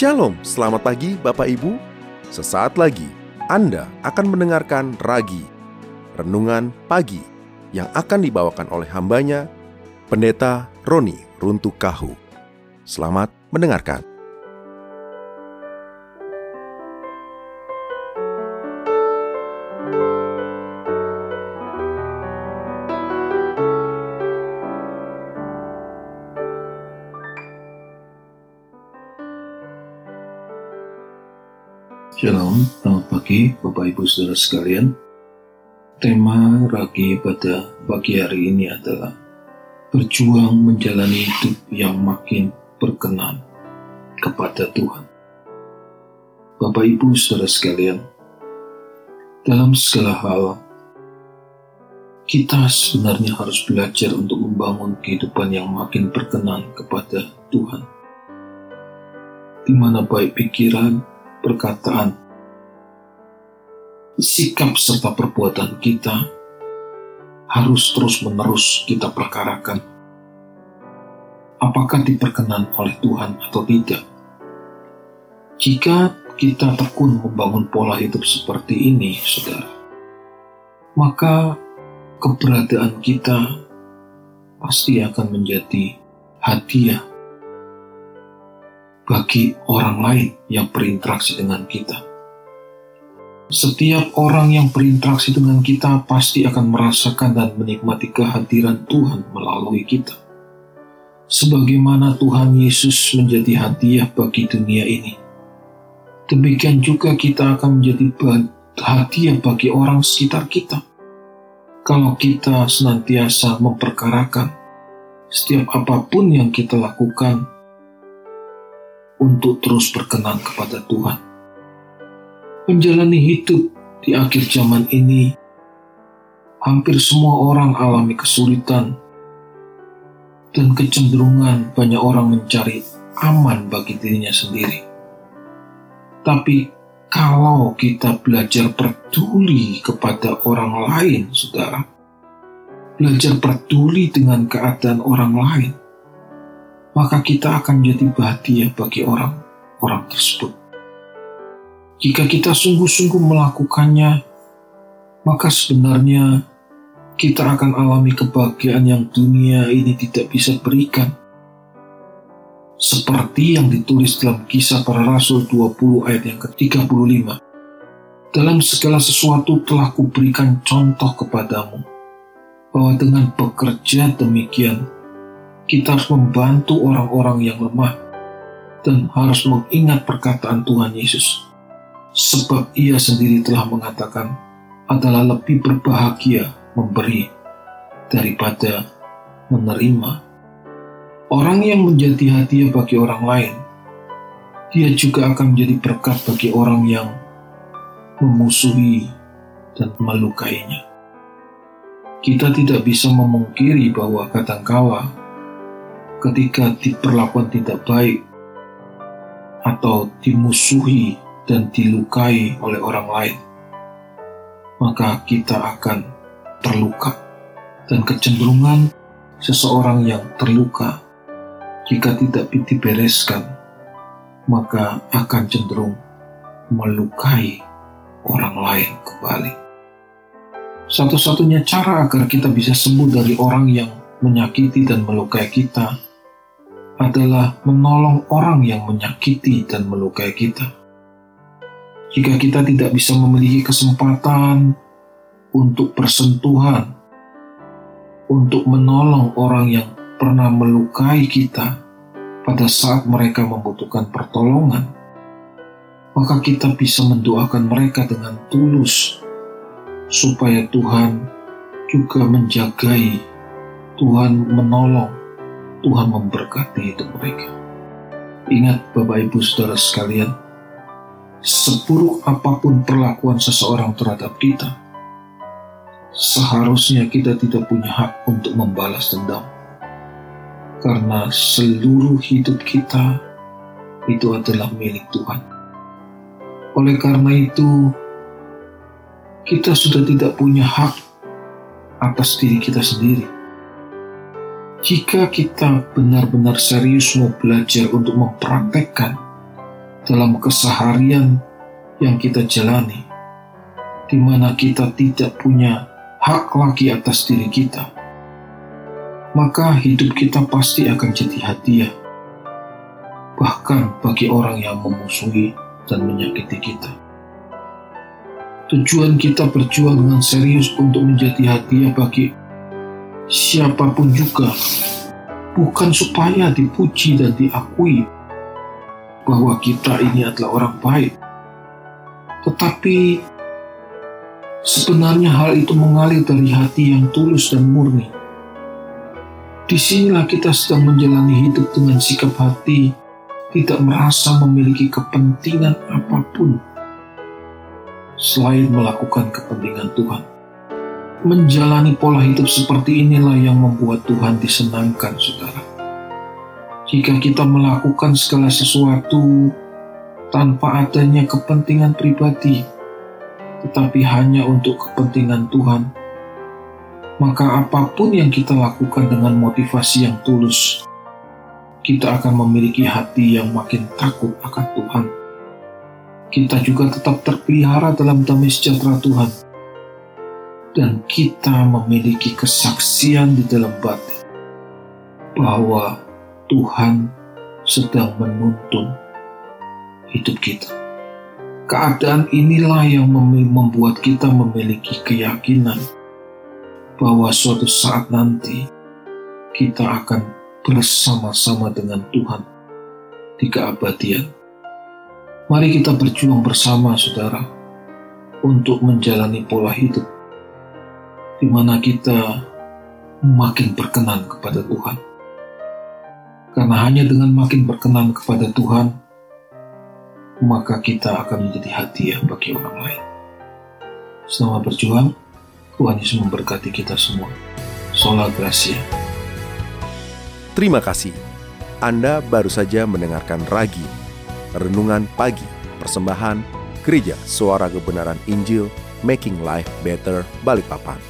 Shalom, selamat pagi Bapak Ibu. Sesaat lagi Anda akan mendengarkan Ragi, Renungan Pagi yang akan dibawakan oleh hambanya, Pendeta Roni Runtuh Kahu. Selamat mendengarkan. Shalom, selamat pagi Bapak Ibu Saudara sekalian. Tema ragi pada pagi hari ini adalah berjuang menjalani hidup yang makin berkenan kepada Tuhan. Bapak Ibu Saudara sekalian, dalam segala hal kita sebenarnya harus belajar untuk membangun kehidupan yang makin berkenan kepada Tuhan. Di mana baik pikiran, perkataan, sikap serta perbuatan kita harus terus-menerus kita perkarakan. Apakah diperkenan oleh Tuhan atau tidak? Jika kita tekun membangun pola hidup seperti ini, saudara, maka keberadaan kita pasti akan menjadi hadiah bagi orang lain yang berinteraksi dengan kita. Setiap orang yang berinteraksi dengan kita pasti akan merasakan dan menikmati kehadiran Tuhan melalui kita. Sebagaimana Tuhan Yesus menjadi hadiah bagi dunia ini, demikian juga kita akan menjadi hadiah bagi orang sekitar kita. Kalau kita senantiasa memperkarakan setiap apa pun yang kita lakukan untuk terus berkenan kepada Tuhan. Menjalani hidup di akhir zaman ini, hampir semua orang alami kesulitan dan kecenderungan banyak orang mencari aman bagi dirinya sendiri. Tapi kalau kita belajar peduli kepada orang lain, saudara, belajar peduli dengan keadaan orang lain, maka kita akan menjadi bahagia bagi orang-orang tersebut. Jika kita sungguh-sungguh melakukannya, maka sebenarnya kita akan alami kebahagiaan yang dunia ini tidak bisa berikan. Seperti yang ditulis dalam kisah para rasul 20 ayat yang ke-35. Dalam segala sesuatu telah kuberikan contoh kepadamu, bahwa dengan bekerja demikian, kita harus membantu orang-orang yang lemah dan harus mengingat perkataan Tuhan Yesus. Sebab ia sendiri telah mengatakan adalah lebih berbahagia memberi daripada menerima. Orang yang menjadi hadiah bagi orang lain, dia juga akan menjadi berkat bagi orang yang memusuhi dan melukainya. Kita tidak bisa memungkiri bahwa kadangkala ketika diperlakukan tidak baik atau dimusuhi dan dilukai oleh orang lain, maka kita akan terluka. Dan kecenderungan seseorang yang terluka jika tidak dibereskan, maka akan cenderung melukai orang lain kembali. Satu-satunya cara agar kita bisa sembuh dari orang yang menyakiti dan melukai kita adalah menolong orang yang menyakiti dan melukai kita. Jika kita tidak bisa memiliki kesempatan untuk bersentuhan, untuk menolong orang yang pernah melukai kita pada saat mereka membutuhkan pertolongan, maka kita bisa mendoakan mereka dengan tulus, supaya Tuhan juga menjagai, Tuhan menolong, Tuhan memberkati hidup mereka. Ingat Bapak Ibu Saudara sekalian, seburuk apa pun perlakuan seseorang terhadap kita, seharusnya kita tidak punya hak untuk membalas dendam. Karena seluruh hidup kita itu adalah milik Tuhan. Oleh karena itu, kita sudah tidak punya hak atas diri kita sendiri jika kita benar-benar serius mau belajar untuk mempraktekkan dalam keseharian yang kita jalani, di mana kita tidak punya hak lagi atas diri kita, maka hidup kita pasti akan jadi hadiah, bahkan bagi orang yang memusuhi dan menyakiti kita. Tujuan kita berjuang dengan serius untuk menjadi hadiah bagi siapa pun juga, bukan supaya dipuji dan diakui bahwa kita ini adalah orang baik, tetapi sebenarnya hal itu mengalir dari hati yang tulus dan murni. Di sinilah kita sedang menjalani hidup dengan sikap hati tidak merasa memiliki kepentingan apa pun selain melakukan kepentingan Tuhan. Menjalani pola hidup seperti inilah yang membuat Tuhan disenangkan, saudara. Jika kita melakukan segala sesuatu tanpa adanya kepentingan pribadi, tetapi hanya untuk kepentingan Tuhan, maka apa pun yang kita lakukan dengan motivasi yang tulus, kita akan memiliki hati yang makin takut akan Tuhan kita juga tetap terpelihara dalam damai sejahtera Tuhan. Dan kita memiliki kesaksian di dalam batin bahwa Tuhan sedang menuntun hidup kita. Keadaan inilah yang membuat kita memiliki keyakinan bahwa suatu saat nanti kita akan bersama-sama dengan Tuhan di keabadian. Mari kita berjuang bersama, saudara, untuk menjalani pola hidup di mana kita makin berkenan kepada Tuhan. Karena hanya dengan makin berkenan kepada Tuhan, maka kita akan menjadi hadiah bagi orang lain. Selamat berjuang, Tuhan Yesus memberkati kita semua. Sola Gracia. Terima kasih. Anda baru saja mendengarkan Ragi Renungan Pagi, persembahan Gereja Suara Kebenaran Injil, Making Life Better, Balikpapan.